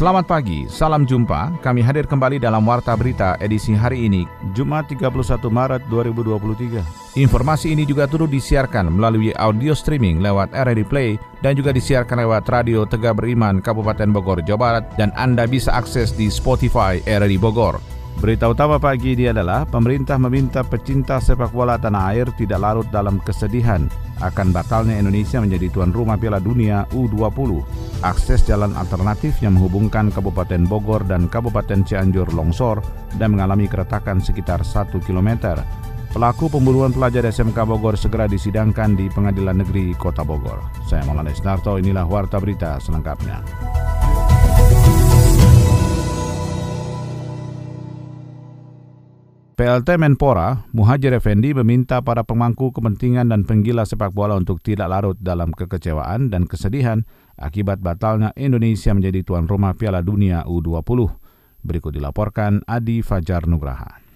Selamat pagi, salam jumpa. Kami hadir kembali dalam Warta Berita edisi hari ini, Jumat 31 Maret 2023. Informasi ini juga turut disiarkan melalui audio streaming lewat RRI Play dan juga disiarkan lewat Radio Tegak Beriman Kabupaten Bogor, Jawa Barat dan Anda bisa akses di Spotify RRI Bogor. Berita utama pagi ini adalah pemerintah meminta pecinta sepak bola tanah air tidak larut dalam kesedihan akan batalnya Indonesia menjadi tuan rumah Piala Dunia U20. Akses jalan alternatif yang menghubungkan Kabupaten Bogor dan Kabupaten Cianjur longsor dan mengalami keretakan sekitar 1 km. Pelaku pembunuhan pelajar SMK Bogor segera disidangkan di Pengadilan Negeri Kota Bogor. Saya Maulana Isnarto, inilah Warta Berita selengkapnya. PLT Menpora, Muhajir Effendi meminta para pemangku kepentingan dan penggila sepak bola untuk tidak larut dalam kekecewaan dan kesedihan akibat batalnya Indonesia menjadi tuan rumah Piala Dunia U20. Berikut dilaporkan Adi Fajar Nugraha.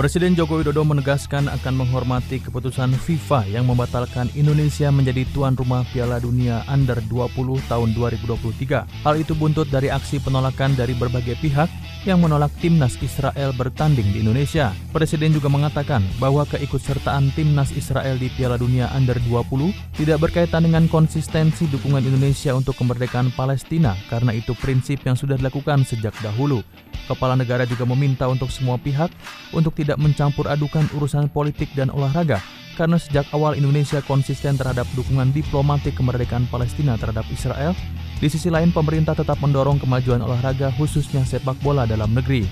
Presiden Joko Widodo menegaskan akan menghormati keputusan FIFA yang membatalkan Indonesia menjadi tuan rumah Piala Dunia Under 20 tahun 2023. Hal itu buntut dari aksi penolakan dari berbagai pihak yang menolak timnas Israel bertanding di Indonesia. Presiden juga mengatakan bahwa keikutsertaan timnas Israel di Piala Dunia Under 20 tidak berkaitan dengan konsistensi dukungan Indonesia untuk kemerdekaan Palestina karena itu prinsip yang sudah dilakukan sejak dahulu. Kepala negara juga meminta untuk semua pihak untuk tidak mencampur adukan urusan politik dan olahraga karena sejak awal Indonesia konsisten terhadap dukungan diplomatik kemerdekaan Palestina terhadap Israel. Di sisi lain pemerintah tetap mendorong kemajuan olahraga khususnya sepak bola dalam negeri.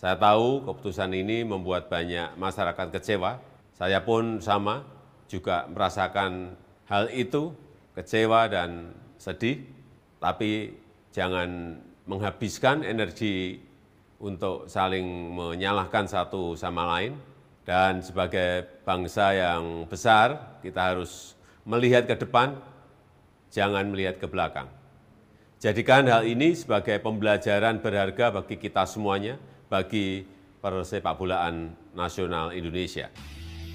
Saya tahu keputusan ini membuat banyak masyarakat kecewa. Saya pun sama juga merasakan hal itu, kecewa dan sedih. Tapi jangan menghabiskan energi untuk saling menyalahkan satu sama lain. Dan sebagai bangsa yang besar, kita harus melihat ke depan, jangan melihat ke belakang. Jadikan hal ini sebagai pembelajaran berharga bagi kita semuanya, bagi persepak bolaan nasional Indonesia.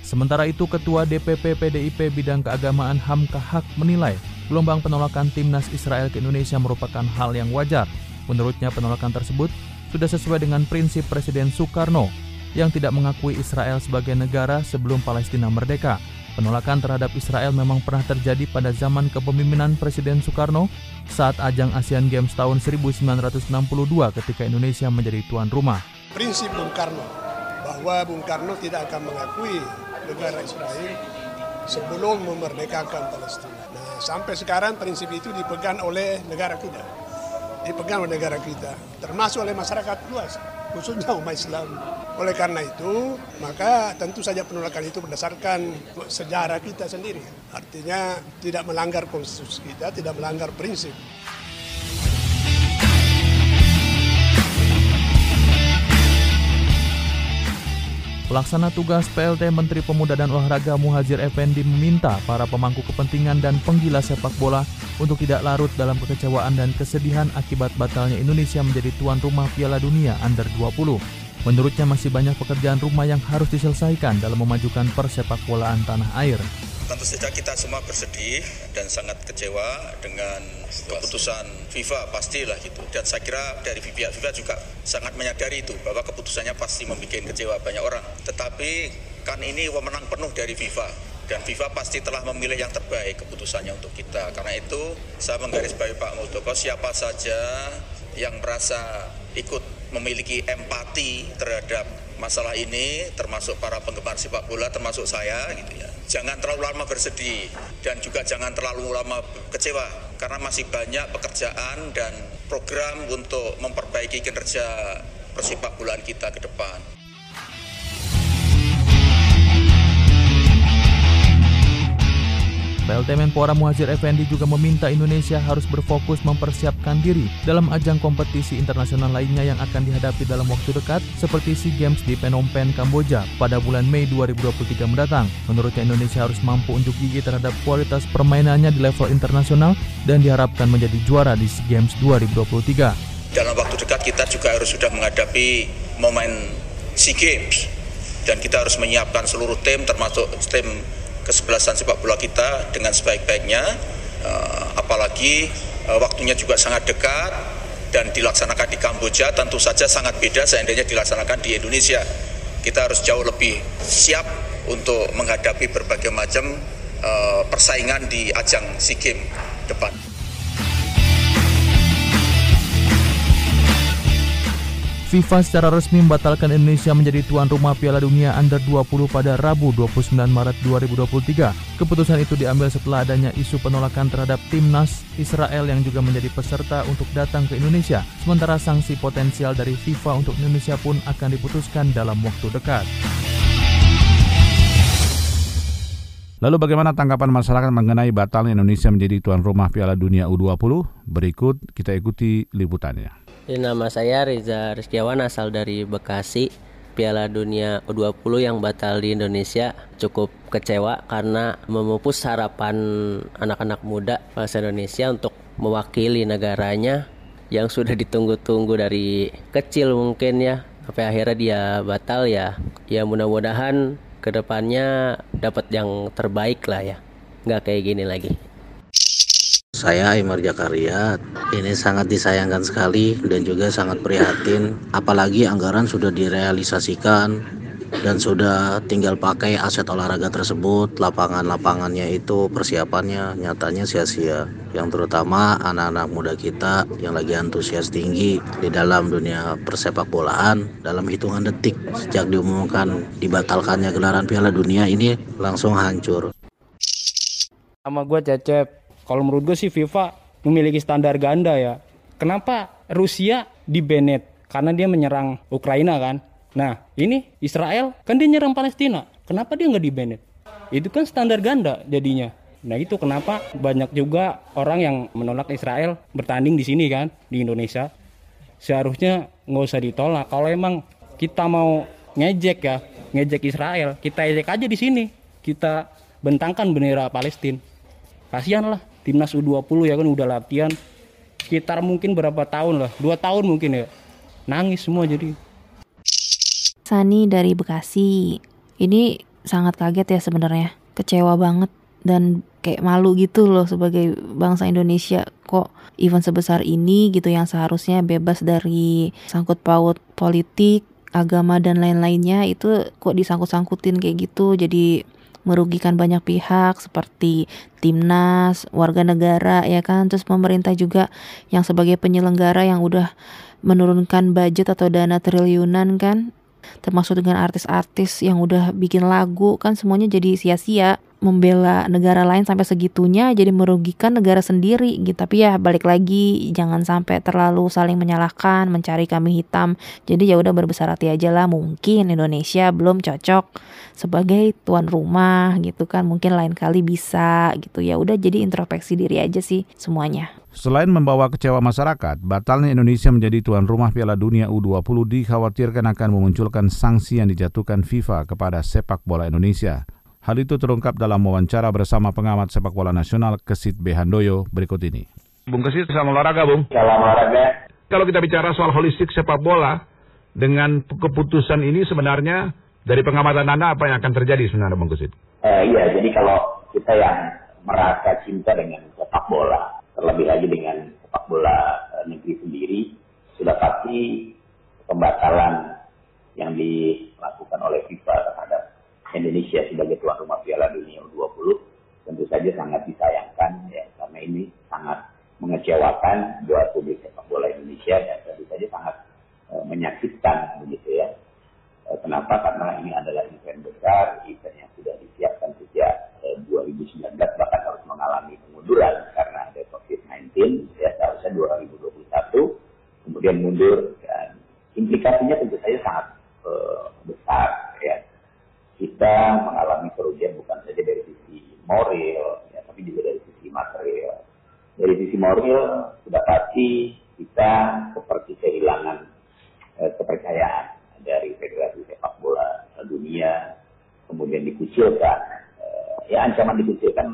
Sementara itu, Ketua DPP PDIP bidang keagamaan Hamka Hak menilai gelombang penolakan timnas Israel ke Indonesia merupakan hal yang wajar. Menurutnya penolakan tersebut sudah sesuai dengan prinsip Presiden Soekarno yang tidak mengakui Israel sebagai negara sebelum Palestina merdeka. Penolakan terhadap Israel memang pernah terjadi pada zaman kepemimpinan Presiden Soekarno saat ajang Asian Games tahun 1962 ketika Indonesia menjadi tuan rumah. Prinsip Bung Karno bahwa Bung Karno tidak akan mengakui negara Israel sebelum memerdekakan Palestina. Nah, sampai sekarang prinsip itu dipegang oleh negara kita dipegang oleh negara kita, termasuk oleh masyarakat luas, khususnya umat Islam. Oleh karena itu, maka tentu saja penolakan itu berdasarkan sejarah kita sendiri. Artinya tidak melanggar konstitusi kita, tidak melanggar prinsip. Pelaksana tugas PLT Menteri Pemuda dan Olahraga Muhajir Effendi meminta para pemangku kepentingan dan penggila sepak bola untuk tidak larut dalam kekecewaan dan kesedihan akibat batalnya Indonesia menjadi tuan rumah Piala Dunia Under 20. Menurutnya masih banyak pekerjaan rumah yang harus diselesaikan dalam memajukan persepak bolaan tanah air. Tentu saja kita semua bersedih dan sangat kecewa dengan keputusan FIFA pastilah gitu. Dan saya kira dari pihak FIFA juga sangat menyadari itu bahwa keputusannya pasti membuat kecewa banyak orang. Tetapi kan ini wewenang penuh dari FIFA dan FIFA pasti telah memilih yang terbaik keputusannya untuk kita. Karena itu saya menggarisbawahi Pak Muldoko siapa saja yang merasa ikut memiliki empati terhadap masalah ini termasuk para penggemar sepak bola termasuk saya gitu ya jangan terlalu lama bersedih dan juga jangan terlalu lama kecewa karena masih banyak pekerjaan dan program untuk memperbaiki kinerja persepak bolaan kita ke depan. PLT Menpora Muhajir Effendi juga meminta Indonesia harus berfokus mempersiapkan diri dalam ajang kompetisi internasional lainnya yang akan dihadapi dalam waktu dekat seperti SEA Games di Phnom Penh, Kamboja pada bulan Mei 2023 mendatang. Menurutnya Indonesia harus mampu unjuk gigi terhadap kualitas permainannya di level internasional dan diharapkan menjadi juara di SEA Games 2023. Dalam waktu dekat kita juga harus sudah menghadapi momen SEA Games dan kita harus menyiapkan seluruh tim termasuk tim kesebelasan sepak bola kita dengan sebaik-baiknya uh, apalagi uh, waktunya juga sangat dekat dan dilaksanakan di Kamboja tentu saja sangat beda seandainya dilaksanakan di Indonesia kita harus jauh lebih siap untuk menghadapi berbagai macam uh, persaingan di ajang SEA Games depan. FIFA secara resmi membatalkan Indonesia menjadi tuan rumah Piala Dunia Under 20 pada Rabu 29 Maret 2023. Keputusan itu diambil setelah adanya isu penolakan terhadap timnas Israel yang juga menjadi peserta untuk datang ke Indonesia. Sementara sanksi potensial dari FIFA untuk Indonesia pun akan diputuskan dalam waktu dekat. Lalu bagaimana tanggapan masyarakat mengenai batalnya Indonesia menjadi tuan rumah Piala Dunia U20? Berikut kita ikuti liputannya. Nama saya Riza Rizkiawan asal dari Bekasi. Piala Dunia U20 yang batal di Indonesia cukup kecewa karena memupus harapan anak-anak muda bangsa Indonesia untuk mewakili negaranya yang sudah ditunggu-tunggu dari kecil mungkin ya. Sampai akhirnya dia batal ya. Ya mudah-mudahan ke depannya dapat yang terbaik lah ya. Nggak kayak gini lagi saya Imar Jakaria, ini sangat disayangkan sekali dan juga sangat prihatin. Apalagi anggaran sudah direalisasikan dan sudah tinggal pakai aset olahraga tersebut. Lapangan-lapangannya itu persiapannya nyatanya sia-sia. Yang terutama anak-anak muda kita yang lagi antusias tinggi di dalam dunia persepak bolaan dalam hitungan detik sejak diumumkan dibatalkannya gelaran Piala Dunia ini langsung hancur. Sama gue Cecep kalau menurut gue sih FIFA memiliki standar ganda ya. Kenapa Rusia di? Karena dia menyerang Ukraina kan. Nah ini Israel kan dia nyerang Palestina. Kenapa dia nggak di? Itu kan standar ganda jadinya. Nah itu kenapa banyak juga orang yang menolak Israel bertanding di sini kan di Indonesia. Seharusnya nggak usah ditolak. Kalau emang kita mau ngejek ya, ngejek Israel, kita ejek aja di sini. Kita bentangkan bendera Palestina. Kasihan lah timnas U20 ya kan udah latihan. Sekitar mungkin berapa tahun lah dua tahun mungkin ya. Nangis semua jadi. Sani dari Bekasi. Ini sangat kaget ya sebenarnya. Kecewa banget dan kayak malu gitu loh sebagai bangsa Indonesia. Kok event sebesar ini gitu yang seharusnya bebas dari sangkut paut politik agama dan lain-lainnya itu kok disangkut-sangkutin kayak gitu. Jadi merugikan banyak pihak seperti timnas, warga negara ya kan, terus pemerintah juga yang sebagai penyelenggara yang udah menurunkan budget atau dana triliunan kan? Termasuk dengan artis-artis yang udah bikin lagu kan semuanya jadi sia-sia membela negara lain sampai segitunya jadi merugikan negara sendiri gitu. Tapi ya balik lagi jangan sampai terlalu saling menyalahkan mencari kami hitam. Jadi ya udah berbesar hati aja lah mungkin Indonesia belum cocok sebagai tuan rumah gitu kan. Mungkin lain kali bisa gitu. Ya udah jadi introspeksi diri aja sih semuanya. Selain membawa kecewa masyarakat, batalnya Indonesia menjadi tuan rumah Piala Dunia U20 dikhawatirkan akan memunculkan sanksi yang dijatuhkan FIFA kepada sepak bola Indonesia. Hal itu terungkap dalam wawancara bersama pengamat sepak bola nasional Kesit Behandoyo berikut ini. Bung Kesit, salam olahraga, Bung. Salam olahraga. Kalau kita bicara soal holistik sepak bola, dengan keputusan ini sebenarnya dari pengamatan Anda apa yang akan terjadi sebenarnya, Bung Kesit? Uh, iya, jadi kalau kita yang merasa cinta dengan sepak bola, terlebih lagi dengan sepak bola eh, negeri sendiri, sudah pasti pembatalan yang dilakukan oleh FIFA terhadap Indonesia sebagai tuan rumah Piala Dunia U20 tentu saja sangat disayangkan ya karena ini sangat mengecewakan buat publik sepak bola Indonesia dan tentu saja sangat e, menyakitkan begitu ya. E, kenapa? Karena ini adalah event besar, event yang sudah disiapkan sejak e, 2019 bahkan harus mengalami pengunduran karena ada COVID-19 ya seharusnya 2021 kemudian mundur dan implikasinya tentu saja sangat uh, mengalami kerugian bukan saja dari sisi moral ya tapi juga dari sisi material. Dari sisi moral sudah pasti kita seperti kehilangan eh, kepercayaan dari Federasi Sepak Bola Dunia, kemudian dikucilkan, eh, ya ancaman dikucilkan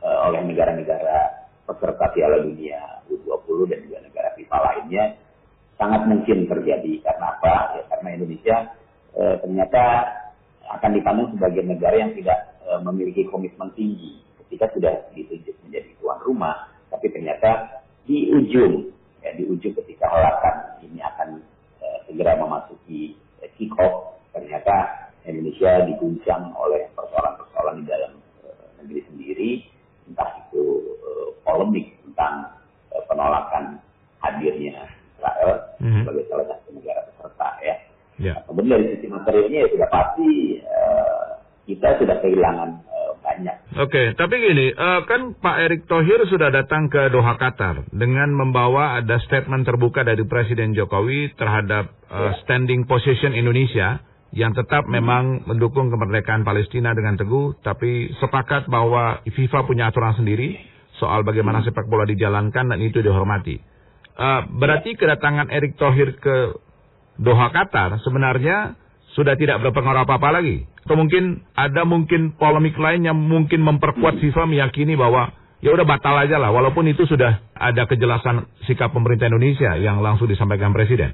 eh, oleh negara-negara peserta Piala Dunia U20 dan juga negara FIFA lainnya sangat mungkin terjadi karena apa? Ya karena Indonesia eh, ternyata akan sebagai negara yang tidak eh, memiliki komitmen tinggi ketika sudah ditunjuk menjadi tuan rumah, tapi ternyata di ujung ya di ujung ketika helakan ini akan eh, segera memasuki eh, kick off ternyata Indonesia diguncang oleh persoalan-persoalan di dalam eh, negeri sendiri entah itu eh, polemik tentang eh, penolakan hadirnya Israel Mhm. sebagai salah satu negara peserta ya. Ya. Nah, kemudian dari sisi materialnya ya sudah pasti eh, kita sudah kehilangan eh, banyak. Oke, tapi gini, eh, kan Pak Erick Thohir sudah datang ke Doha Qatar dengan membawa ada statement terbuka dari Presiden Jokowi terhadap eh, standing position Indonesia yang tetap memang mendukung kemerdekaan Palestina dengan teguh, tapi sepakat bahwa FIFA punya aturan sendiri soal bagaimana sepak bola dijalankan dan itu dihormati. Eh, berarti kedatangan Erick Thohir ke Doha Qatar sebenarnya sudah tidak berpengaruh apa-apa lagi. Atau mungkin ada mungkin polemik lain yang mungkin memperkuat FIFA meyakini bahwa ya udah batal aja lah walaupun itu sudah ada kejelasan sikap pemerintah Indonesia yang langsung disampaikan presiden.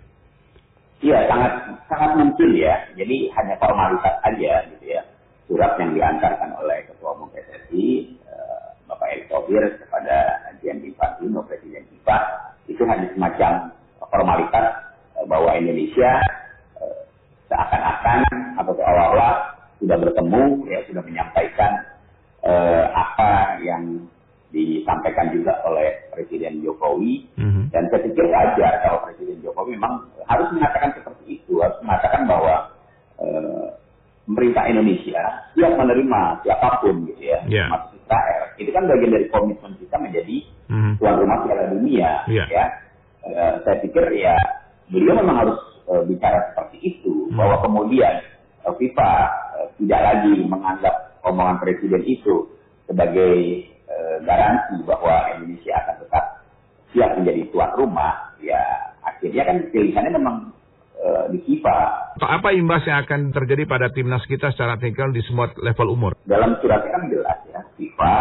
Iya, sangat sangat mungkin ya. Jadi hanya formalitas aja gitu ya. Surat yang diantarkan oleh Ketua Umum PSSI, eh, Bapak Erick Thohir kepada Gianni Infantino, Presiden FIFA, itu hanya semacam formalitas eh, bahwa Indonesia eh, seakan-akan atau seolah-olah sudah bertemu, ya sudah menyampaikan eh, apa yang disampaikan juga oleh Presiden Jokowi dan saya pikir wajar kalau Presiden Jokowi memang harus mengatakan seperti itu, harus mengatakan bahwa eh, pemerintah Indonesia siap menerima siapa pun gitu ya, Ya. termasuk Israel. Itu kan bagian dari komitmen kita menjadi Mhm. tuan rumah Piala Dunia, Ya. ya. Eh, saya pikir ya beliau memang harus eh, bicara seperti itu, bahwa kemudian eh, FIFA tidak lagi menganggap omongan presiden itu sebagai eh, garansi bahwa Indonesia akan tetap siap menjadi tuan rumah, ya akhirnya kan pilihannya memang eh, di FIFA. Apa, imbas yang akan terjadi pada timnas kita secara teknikal di semua level umur? Dalam suratnya kan jelas ya, FIFA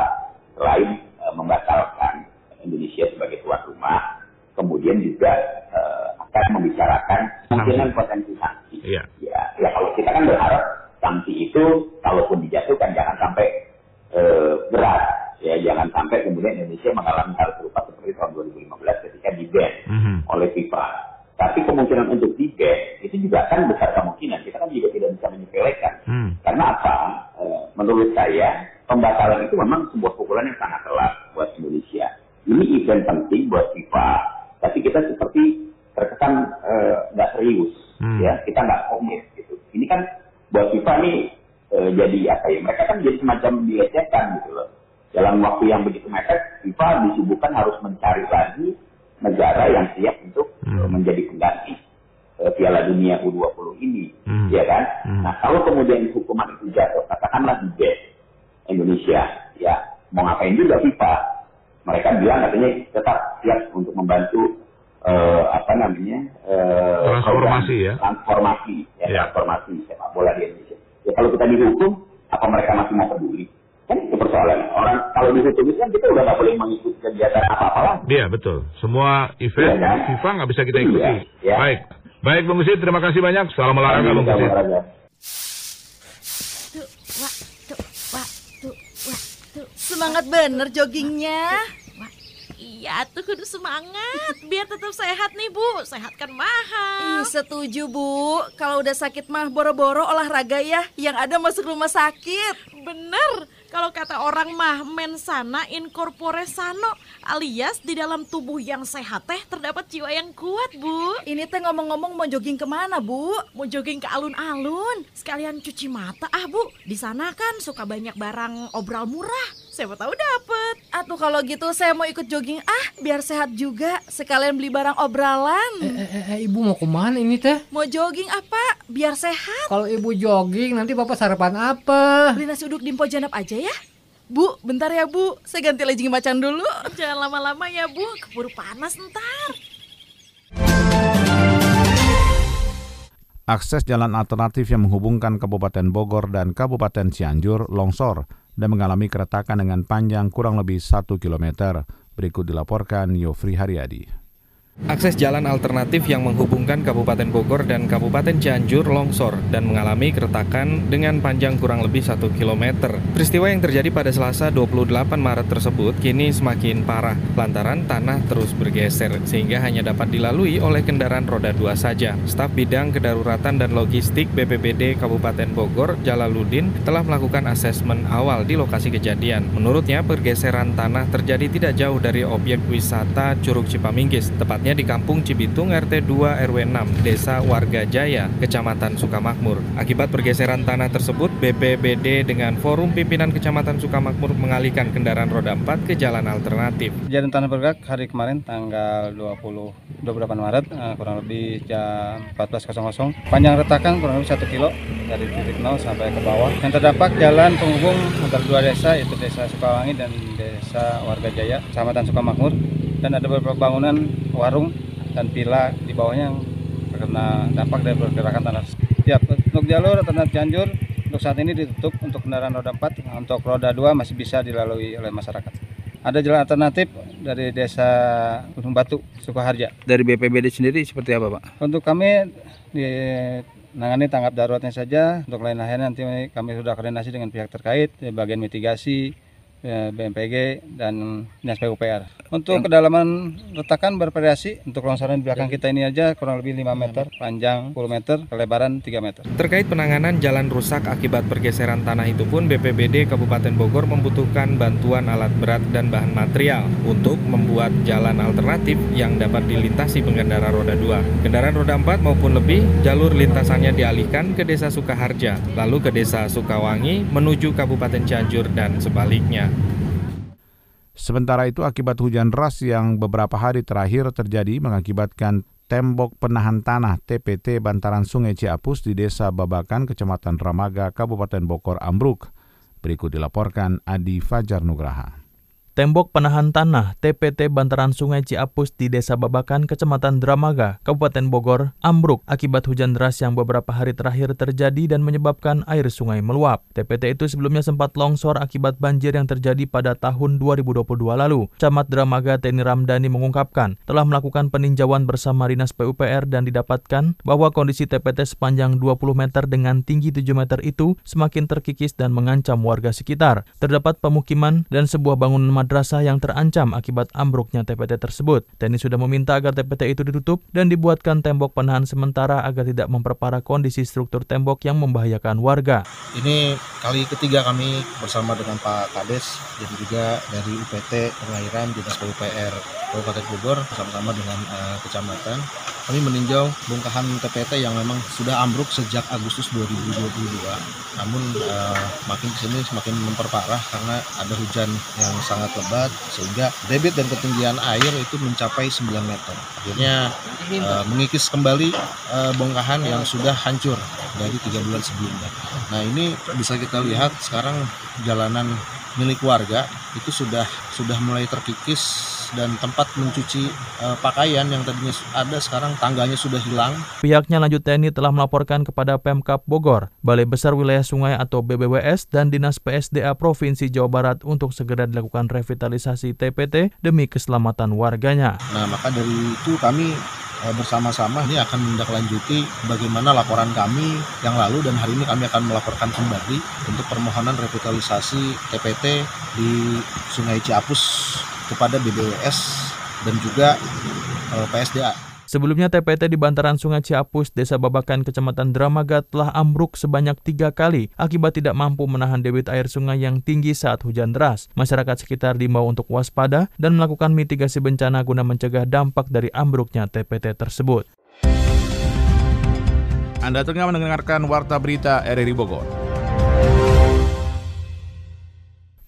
selain eh, membatalkan Indonesia sebagai tuan rumah, kemudian juga eh, akan membicarakan kemungkinan potensi sanksi. Iya. Ya, ya kalau kita kan berharap sanksi itu kalaupun dijatuhkan jangan sampai eh, berat, ya jangan sampai kemudian Indonesia mengalami hal serupa seperti tahun 2015 ketika di ban Mhm. oleh FIFA. Tapi kemungkinan untuk di ban itu juga kan besar kemungkinan. Kita kan juga tidak bisa menyepelekan. Hmm. Karena apa? Eh, menurut saya pembatalan itu memang sebuah pukulan yang sangat keras buat Indonesia. Ini event penting buat FIFA, tapi kita seperti terkesan eh, nggak serius, Hmm. ya kita nggak komit gitu. Ini kan buat FIFA nih eh, jadi apa ya? Mereka kan jadi semacam dilecehkan gitu loh. Dalam waktu yang begitu mepet, FIFA disibukkan harus mencari lagi negara yang siap untuk eh, menjadi pengganti eh, Piala Dunia U20 ini, Hmm. ya kan? Hmm. Nah, kalau kemudian hukuman itu jatuh, katakanlah di ban Indonesia, ya mau ngapain juga FIFA? Mereka bilang katanya tetap siap untuk membantu eh, apa namanya eh, Transformasi Ya. transformasi sepak bola di Indonesia. Ya kalau kita dihukum, apa mereka masih mau peduli? Kan itu persoalannya. Orang kalau dihukum itu kan kita udah nggak boleh mengikuti kegiatan apa-apa lagi. Iya betul. Semua event Iya, kan? FIFA nggak bisa kita Iya, ikuti. iya. Baik, baik Bung Gusit, terima kasih banyak. Salam olahraga Bung Salam Gusit. Semangat bener joggingnya. Iya tuh kudu semangat biar tetap sehat nih bu Sehat kan mahal Ih, setuju bu. Kalau udah sakit mah boro-boro olahraga ya. Yang ada masuk rumah sakit. Bener Kalau kata orang mah mensana incorpore sano Alias di dalam tubuh yang sehat teh terdapat jiwa yang kuat bu. Ini teh ngomong-ngomong mau jogging ke mana bu? Mau jogging ke alun-alun. Sekalian cuci mata ah bu. Di sana kan suka banyak barang obral murah Siapa tahu dapet Atuh kalau gitu saya mau ikut jogging ah biar sehat juga. Sekalian beli barang obralan. Eh, ibu mau ke mana ini teh? Mau jogging apa? Biar sehat. Kalau ibu jogging nanti bapak sarapan apa? Beli nasi uduk di Mpo Janap aja ya. Bu, bentar ya Bu, saya ganti legging macan dulu. Jangan lama-lama ya Bu, keburu panas ntar. Akses jalan alternatif yang menghubungkan Kabupaten Bogor dan Kabupaten Cianjur longsor dan mengalami keretakan dengan panjang kurang lebih 1 km. Berikut dilaporkan Yofri Haryadi. Akses jalan alternatif yang menghubungkan Kabupaten Bogor dan Kabupaten Cianjur longsor dan mengalami keretakan dengan panjang kurang lebih 1 km. Peristiwa yang terjadi pada Selasa 28 Maret tersebut kini semakin parah lantaran tanah terus bergeser sehingga hanya dapat dilalui oleh kendaraan roda 2 saja. Staf Bidang Kedaruratan dan Logistik BPBD Kabupaten Bogor, Jalaluddin, telah melakukan asesmen awal di lokasi kejadian. Menurutnya, pergeseran tanah terjadi tidak jauh dari objek wisata Curug Cipaminggis, tepat tepatnya di Kampung Cibitung RT 2 RW 6 Desa Warga Jaya, Kecamatan Sukamakmur. Akibat pergeseran tanah tersebut, BPBD dengan Forum Pimpinan Kecamatan Sukamakmur mengalihkan kendaraan roda 4 ke jalan alternatif. Kejadian tanah bergerak hari kemarin tanggal 20 28 Maret eh, kurang lebih jam 14.00. Panjang retakan kurang lebih 1 kilo dari titik 0 sampai ke bawah. Yang terdampak jalan penghubung antara dua desa yaitu Desa Sukawangi dan Desa Warga Jaya, Kecamatan Sukamakmur dan ada beberapa bangunan warung dan villa di bawahnya yang terkena dampak dari pergerakan tanah. Ya, untuk jalur alternatif Cianjur untuk saat ini ditutup untuk kendaraan roda 4, untuk roda 2 masih bisa dilalui oleh masyarakat. Ada jalan alternatif dari desa Gunung Batu, Sukoharja. Dari BPBD sendiri seperti apa Pak? Untuk kami di nangani tanggap daruratnya saja, untuk lain lain nanti kami sudah koordinasi dengan pihak terkait, di bagian mitigasi, ya, BMPG dan Dinas PUPR. Untuk kedalaman retakan bervariasi. Untuk longsoran di belakang kita ini aja kurang lebih 5 meter, panjang 10 meter, kelebaran 3 meter. Terkait penanganan jalan rusak akibat pergeseran tanah itu pun BPBD Kabupaten Bogor membutuhkan bantuan alat berat dan bahan material untuk membuat jalan alternatif yang dapat dilintasi pengendara roda 2. Kendaraan roda 4 maupun lebih, jalur lintasannya dialihkan ke Desa Sukaharja, lalu ke Desa Sukawangi menuju Kabupaten Cianjur dan sebaliknya. Sementara itu akibat hujan deras yang beberapa hari terakhir terjadi mengakibatkan tembok penahan tanah TPT bantaran Sungai Ciapus di Desa Babakan, Kecamatan Ramaga, Kabupaten Bogor ambruk. Berikut dilaporkan Adi Fajar Nugraha. Tembok penahan tanah TPT Bantaran Sungai Ciapus di Desa Babakan, Kecamatan Dramaga, Kabupaten Bogor, ambruk akibat hujan deras yang beberapa hari terakhir terjadi dan menyebabkan air sungai meluap. TPT itu sebelumnya sempat longsor akibat banjir yang terjadi pada tahun 2022 lalu. Camat Dramaga Teni Ramdhani mengungkapkan telah melakukan peninjauan bersama Dinas PUPR dan didapatkan bahwa kondisi TPT sepanjang 20 meter dengan tinggi 7 meter itu semakin terkikis dan mengancam warga sekitar. Terdapat pemukiman dan sebuah bangunan madrasah yang terancam akibat ambruknya TPT tersebut. TNI sudah meminta agar TPT itu ditutup dan dibuatkan tembok penahan sementara agar tidak memperparah kondisi struktur tembok yang membahayakan warga. Ini kali ketiga kami bersama dengan Pak Kades, jadi juga dari UPT Pengairan Dinas PUPR Kabupaten Bogor bersama-sama dengan uh, kecamatan kami meninjau bongkahan TPT yang memang sudah ambruk sejak Agustus 2022. Namun uh, makin ke sini semakin memperparah karena ada hujan yang sangat lebat sehingga debit dan ketinggian air itu mencapai 9 meter. Akhirnya uh, mengikis kembali uh, bongkahan yang sudah hancur dari tiga bulan sebelumnya. Nah ini bisa kita lihat sekarang jalanan milik warga itu sudah sudah mulai terkikis dan tempat mencuci uh, pakaian yang tadinya ada sekarang tangganya sudah hilang. Pihaknya lanjut TNI telah melaporkan kepada Pemkap Bogor, Balai Besar Wilayah Sungai atau BBWS dan Dinas PSDA Provinsi Jawa Barat untuk segera dilakukan revitalisasi TPT demi keselamatan warganya. Nah, maka dari itu kami bersama-sama ini akan menindaklanjuti bagaimana laporan kami yang lalu dan hari ini kami akan melaporkan kembali untuk permohonan revitalisasi TPT di Sungai Ciapus kepada BBWS dan juga eh, PSDA. Sebelumnya TPT di bantaran Sungai Ciapus, Desa Babakan, Kecamatan Dramaga telah ambruk sebanyak tiga kali akibat tidak mampu menahan debit air sungai yang tinggi saat hujan deras. Masyarakat sekitar diimbau untuk waspada dan melakukan mitigasi bencana guna mencegah dampak dari ambruknya TPT tersebut. Anda tengah mendengarkan Warta Berita RRI Bogor.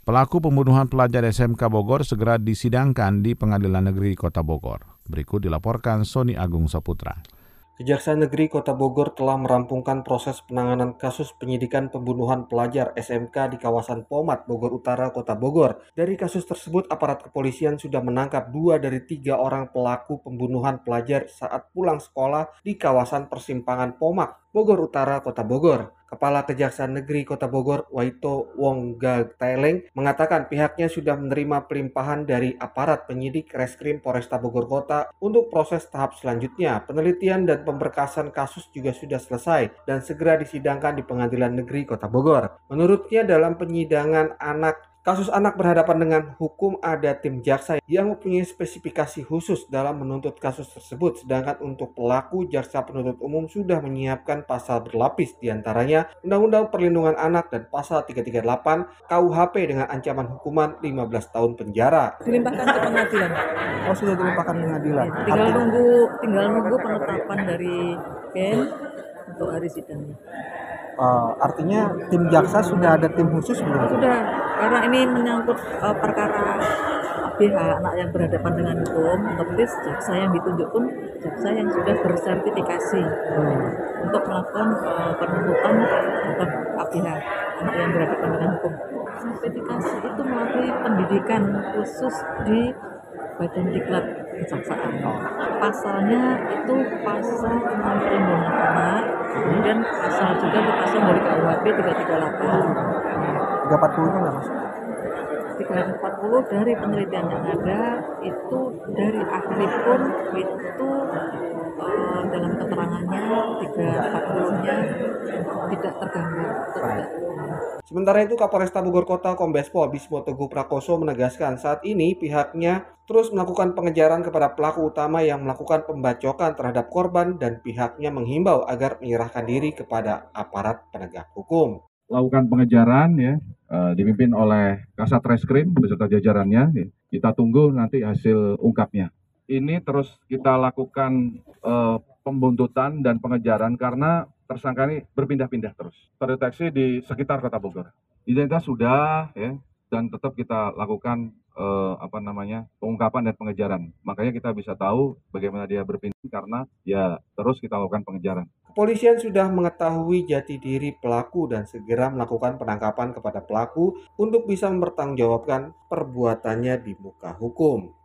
Pelaku pembunuhan pelajar SMK Bogor segera disidangkan di Pengadilan Negeri Kota Bogor. Berikut dilaporkan Sony Agung Saputra. Kejaksaan Negeri Kota Bogor telah merampungkan proses penanganan kasus penyidikan pembunuhan pelajar SMK di kawasan Pomat, Bogor Utara, Kota Bogor. Dari kasus tersebut, aparat kepolisian sudah menangkap dua dari tiga orang pelaku pembunuhan pelajar saat pulang sekolah di kawasan persimpangan Pomak, Bogor Utara, Kota Bogor. Kepala Kejaksaan Negeri Kota Bogor, Waito Wongga Taeleng, mengatakan pihaknya sudah menerima pelimpahan dari aparat penyidik Reskrim Polresta Bogor Kota untuk proses tahap selanjutnya. Penelitian dan pemberkasan kasus juga sudah selesai dan segera disidangkan di Pengadilan Negeri Kota Bogor. Menurutnya dalam penyidangan anak Kasus anak berhadapan dengan hukum ada tim jaksa yang mempunyai spesifikasi khusus dalam menuntut kasus tersebut, sedangkan untuk pelaku jaksa penuntut umum sudah menyiapkan pasal berlapis di antaranya Undang-Undang Perlindungan Anak dan pasal 338 KUHP dengan ancaman hukuman 15 tahun penjara. Dilimpahkan ke pengadilan. Oh sudah dilimpahkan pengadilan. Tinggal nunggu tinggal nunggu penetapan dari BEN untuk hari sidangnya. Uh, artinya tim jaksa sudah ada tim khusus belum? Sudah, karena ini menyangkut uh, perkara ABH anak yang berhadapan dengan hukum, otomatis jaksa yang ditunjuk pun jaksa yang sudah bersertifikasi hmm. untuk melakukan uh, penuntutan terhadap ABH anak yang berhadapan dengan hukum. Sertifikasi itu melalui pendidikan khusus di Badan Diklat Kejaksaan. Pasalnya itu pasal tentang perlindungan anak, kemudian pasal juga itu pasal dari KUHP 338. 340 nya nggak masuk? 340 dari penelitian yang ada itu dari ahli pun itu uh, dalam keterangannya 340 nya tidak. Tidak. Sementara itu Kapolresta Bogor Kota Kombes Pol Bismo Teguh Prakoso menegaskan saat ini pihaknya terus melakukan pengejaran kepada pelaku utama yang melakukan pembacokan terhadap korban dan pihaknya menghimbau agar menyerahkan diri kepada aparat penegak hukum. Lakukan pengejaran ya uh, dipimpin oleh Kasat Reskrim beserta jajarannya. Ya. Kita tunggu nanti hasil ungkapnya. Ini terus kita lakukan uh, pembuntutan dan pengejaran karena tersangka ini berpindah-pindah terus. Terdeteksi di sekitar Kota Bogor. Identitas sudah ya dan tetap kita lakukan eh, apa namanya pengungkapan dan pengejaran. Makanya kita bisa tahu bagaimana dia berpindah karena ya terus kita lakukan pengejaran. Kepolisian sudah mengetahui jati diri pelaku dan segera melakukan penangkapan kepada pelaku untuk bisa mempertanggungjawabkan perbuatannya di muka hukum.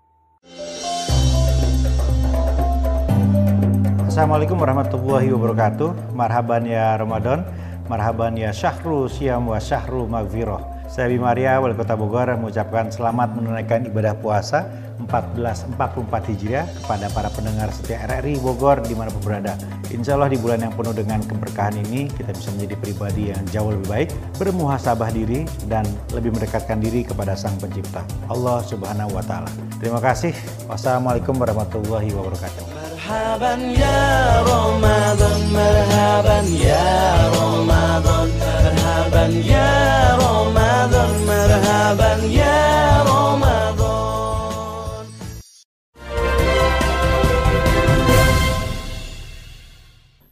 Assalamualaikum warahmatullahi wabarakatuh. Marhaban ya Ramadan, marhaban ya Syahrul Siam wa Syahrul Magfirah. Saya Bimaria, Wali Kota Bogor, mengucapkan selamat menunaikan ibadah puasa 1444 Hijriah kepada para pendengar setia RRI Bogor di di mana pun berada. Insya Allah di bulan yang penuh dengan keberkahan ini kita bisa menjadi pribadi yang jauh lebih baik, bermuhasabah diri dan lebih mendekatkan diri kepada Sang Pencipta Allah Subhanahu wa taala. Terima kasih. Wassalamualaikum warahmatullahi wabarakatuh. Marhaban ya Ramadan, marhaban ya Ramadan, marhaban ya Ramadan, marhaban ya Ramadan.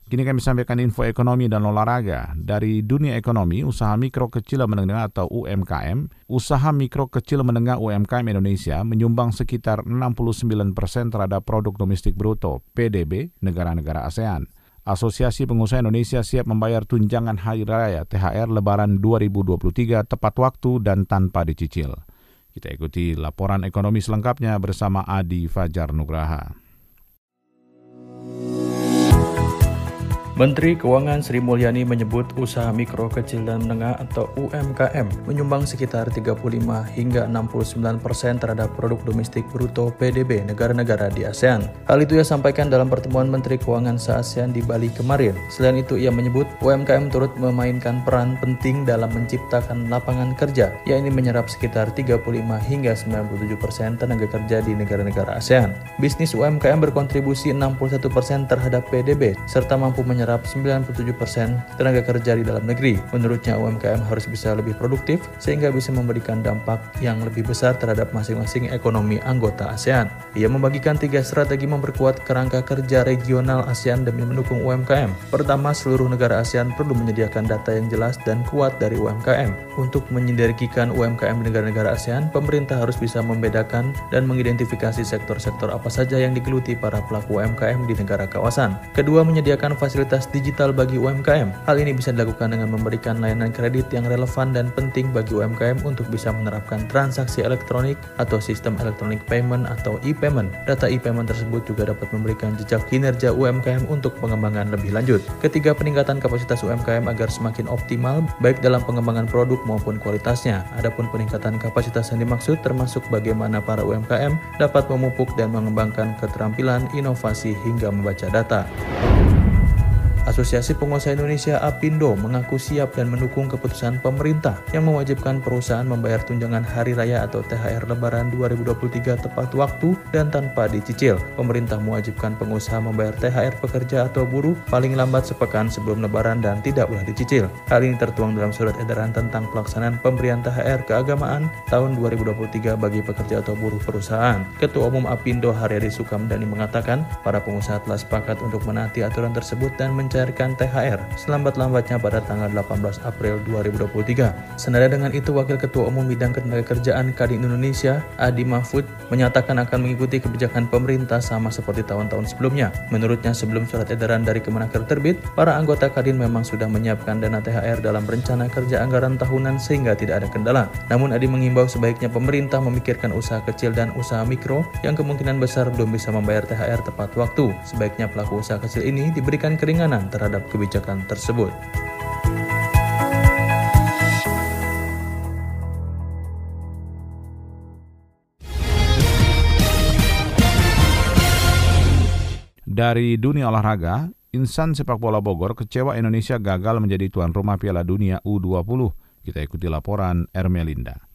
Kini kami sampaikan info ekonomi dan olahraga. Dari dunia ekonomi, usaha mikro kecil menengah atau UMKM, usaha mikro kecil menengah UMKM Indonesia menyumbang sekitar 69 persen terhadap produk domestik bruto PDB negara-negara ASEAN. Asosiasi Pengusaha Indonesia siap membayar tunjangan Hari Raya THR Lebaran 2023 tepat waktu dan tanpa dicicil. Kita ikuti laporan ekonomi selengkapnya bersama Adi Fajar Nugraha. Menteri Keuangan Sri Mulyani menyebut usaha mikro kecil dan menengah atau UMKM menyumbang sekitar 35 hingga 69 persen terhadap produk domestik bruto PDB negara-negara di ASEAN. Hal itu ia sampaikan dalam pertemuan Menteri Keuangan se-ASEAN di Bali kemarin. Selain itu ia menyebut UMKM turut memainkan peran penting dalam menciptakan lapangan kerja, yakni menyerap sekitar 35 hingga 97 persen tenaga kerja di negara-negara ASEAN. Bisnis UMKM berkontribusi 61 persen terhadap PDB serta mampu menyerap menyerap 97% tenaga kerja di dalam negeri. Menurutnya UMKM harus bisa lebih produktif sehingga bisa memberikan dampak yang lebih besar terhadap masing-masing ekonomi anggota ASEAN. Ia membagikan tiga strategi memperkuat kerangka kerja regional ASEAN demi mendukung UMKM. Pertama, seluruh negara ASEAN perlu menyediakan data yang jelas dan kuat dari UMKM. Untuk menyinergikan UMKM di negara-negara ASEAN, pemerintah harus bisa membedakan dan mengidentifikasi sektor-sektor apa saja yang digeluti para pelaku UMKM di negara kawasan. Kedua, menyediakan fasilitas digital bagi UMKM. Hal ini bisa dilakukan dengan memberikan layanan kredit yang relevan dan penting bagi UMKM untuk bisa menerapkan transaksi elektronik atau sistem elektronik payment atau e-payment. Data e-payment tersebut juga dapat memberikan jejak kinerja UMKM untuk pengembangan lebih lanjut. Ketiga, peningkatan kapasitas UMKM agar semakin optimal baik dalam pengembangan produk maupun kualitasnya. Adapun peningkatan kapasitas yang dimaksud termasuk bagaimana para UMKM dapat memupuk dan mengembangkan keterampilan, inovasi hingga membaca data. Asosiasi Pengusaha Indonesia APindo mengaku siap dan mendukung keputusan pemerintah yang mewajibkan perusahaan membayar tunjangan hari raya atau THR Lebaran 2023 tepat waktu dan tanpa dicicil. Pemerintah mewajibkan pengusaha membayar THR pekerja atau buruh paling lambat sepekan sebelum Lebaran dan tidak boleh dicicil. Hal ini tertuang dalam surat edaran tentang pelaksanaan pemberian THR keagamaan tahun 2023 bagi pekerja atau buruh perusahaan. Ketua Umum APindo Haryadi Sukamdani mengatakan, para pengusaha telah sepakat untuk menaati aturan tersebut dan mencari mencairkan THR selambat-lambatnya pada tanggal 18 April 2023. Senada dengan itu, Wakil Ketua Umum Bidang Ketenagakerjaan Kadin Indonesia, Adi Mahfud, menyatakan akan mengikuti kebijakan pemerintah sama seperti tahun-tahun sebelumnya. Menurutnya, sebelum surat edaran dari Kemenaker terbit, para anggota Kadin memang sudah menyiapkan dana THR dalam rencana kerja anggaran tahunan sehingga tidak ada kendala. Namun Adi mengimbau sebaiknya pemerintah memikirkan usaha kecil dan usaha mikro yang kemungkinan besar belum bisa membayar THR tepat waktu. Sebaiknya pelaku usaha kecil ini diberikan keringanan terhadap kebijakan tersebut. Dari dunia olahraga, insan sepak bola Bogor kecewa Indonesia gagal menjadi tuan rumah Piala Dunia U20. Kita ikuti laporan Ermelinda.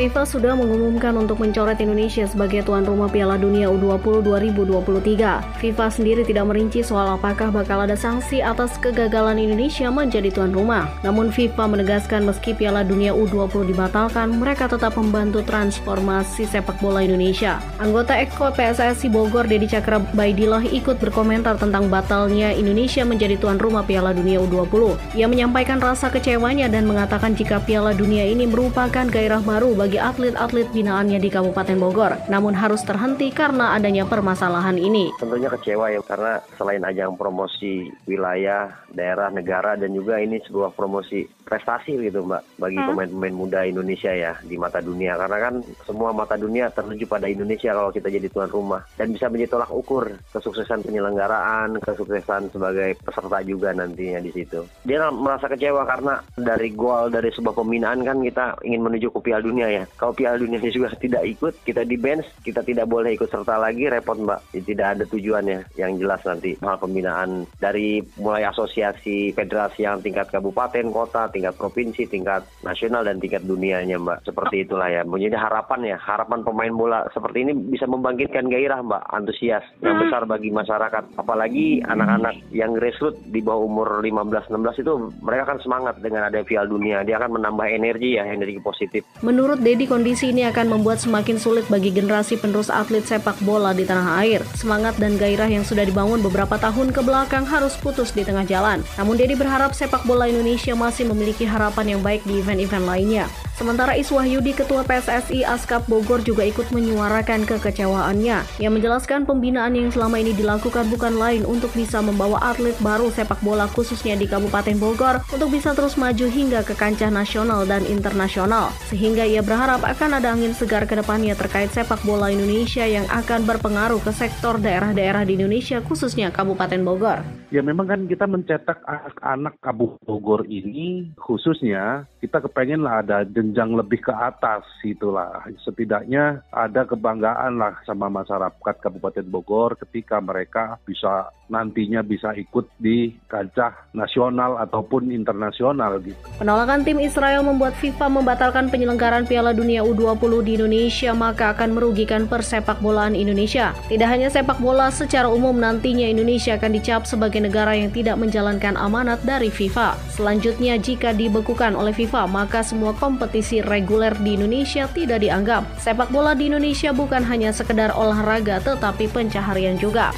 FIFA sudah mengumumkan untuk mencoret Indonesia sebagai tuan rumah Piala Dunia U20 2023. FIFA sendiri tidak merinci soal apakah bakal ada sanksi atas kegagalan Indonesia menjadi tuan rumah. Namun FIFA menegaskan meski Piala Dunia U20 dibatalkan, mereka tetap membantu transformasi sepak bola Indonesia. Anggota Eko PSSI Bogor Dedi Cakra Baidillah ikut berkomentar tentang batalnya Indonesia menjadi tuan rumah Piala Dunia U20. Ia menyampaikan rasa kecewanya dan mengatakan jika Piala Dunia ini merupakan gairah baru bagi bagi atlet-atlet binaannya di Kabupaten Bogor, namun harus terhenti karena adanya permasalahan ini. Tentunya kecewa ya, karena selain ajang promosi wilayah, daerah, negara, dan juga ini sebuah promosi prestasi gitu Mbak, bagi hmm. pemain-pemain muda Indonesia ya di mata dunia. Karena kan semua mata dunia tertuju pada Indonesia kalau kita jadi tuan rumah. Dan bisa menjadi tolak ukur kesuksesan penyelenggaraan, kesuksesan sebagai peserta juga nantinya di situ. Dia merasa kecewa karena dari gol dari sebuah pembinaan kan kita ingin menuju ke Piala Dunia ya ya. Kalau Piala Dunia juga tidak ikut, kita di bench, kita tidak boleh ikut serta lagi, repot Mbak. Tidak ada tujuannya yang jelas nanti hal pembinaan dari mulai asosiasi, federasi yang tingkat kabupaten, kota, tingkat provinsi, tingkat nasional dan tingkat dunianya Mbak. Seperti itulah ya. Menjadi harapan ya, harapan pemain bola seperti ini bisa membangkitkan gairah Mbak, antusias yang hmm. besar bagi masyarakat. Apalagi anak-anak yang grassroots di bawah umur 15-16 itu mereka akan semangat dengan ada Piala Dunia. Dia akan menambah energi ya, energi positif. Menurut Dedi, kondisi ini akan membuat semakin sulit bagi generasi penerus atlet sepak bola di tanah air. Semangat dan gairah yang sudah dibangun beberapa tahun ke belakang harus putus di tengah jalan. Namun Dedi berharap sepak bola Indonesia masih memiliki harapan yang baik di event-event lainnya. Sementara Iswahyudi, Ketua PSSI Askap Bogor juga ikut menyuarakan kekecewaannya. Ia menjelaskan pembinaan yang selama ini dilakukan bukan lain untuk bisa membawa atlet baru sepak bola khususnya di Kabupaten Bogor untuk bisa terus maju hingga ke kancah nasional dan internasional. Sehingga ia berharap akan ada angin segar ke depannya terkait sepak bola Indonesia yang akan berpengaruh ke sektor daerah-daerah di Indonesia khususnya Kabupaten Bogor. Ya memang kan kita mencetak anak-anak Kabupaten Bogor ini khususnya kita kepengen lah ada jenjang lebih ke atas itulah. Setidaknya ada kebanggaan lah sama masyarakat Kabupaten Bogor ketika mereka bisa nantinya bisa ikut di kancah nasional ataupun internasional gitu. Penolakan tim Israel membuat FIFA membatalkan penyelenggaraan Piala Dunia U20 di Indonesia maka akan merugikan persepak bolaan Indonesia. Tidak hanya sepak bola secara umum nantinya Indonesia akan dicap sebagai negara yang tidak menjalankan amanat dari FIFA. Selanjutnya jika dibekukan oleh FIFA maka semua kompetisi reguler di Indonesia tidak dianggap. Sepak bola di Indonesia bukan hanya sekedar olahraga tetapi pencaharian juga.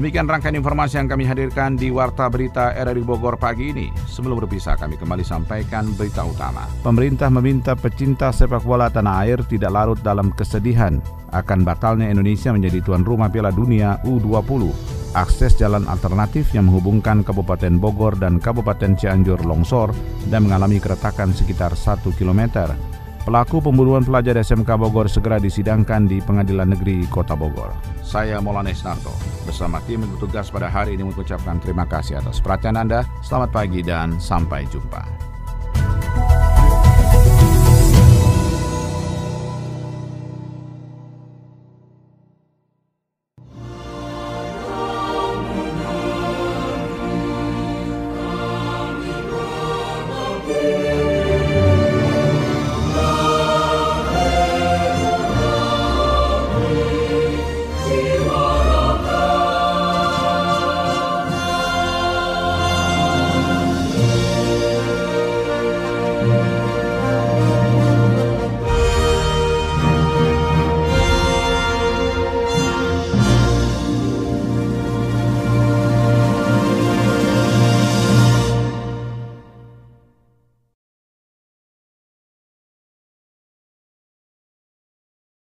Demikian rangkaian informasi yang kami hadirkan di Warta Berita RRI Bogor pagi ini. Sebelum berpisah, kami kembali sampaikan berita utama. Pemerintah meminta pecinta sepak bola tanah air tidak larut dalam kesedihan akan batalnya Indonesia menjadi tuan rumah Piala Dunia U20. Akses jalan alternatif yang menghubungkan Kabupaten Bogor dan Kabupaten Cianjur longsor dan mengalami keretakan sekitar 1 kilometer. Pelaku pembunuhan pelajar SMK Bogor segera disidangkan di Pengadilan Negeri Kota Bogor. Saya Molanes Narto, bersama tim yang bertugas pada hari ini mengucapkan terima kasih atas perhatian Anda. Selamat pagi dan sampai jumpa.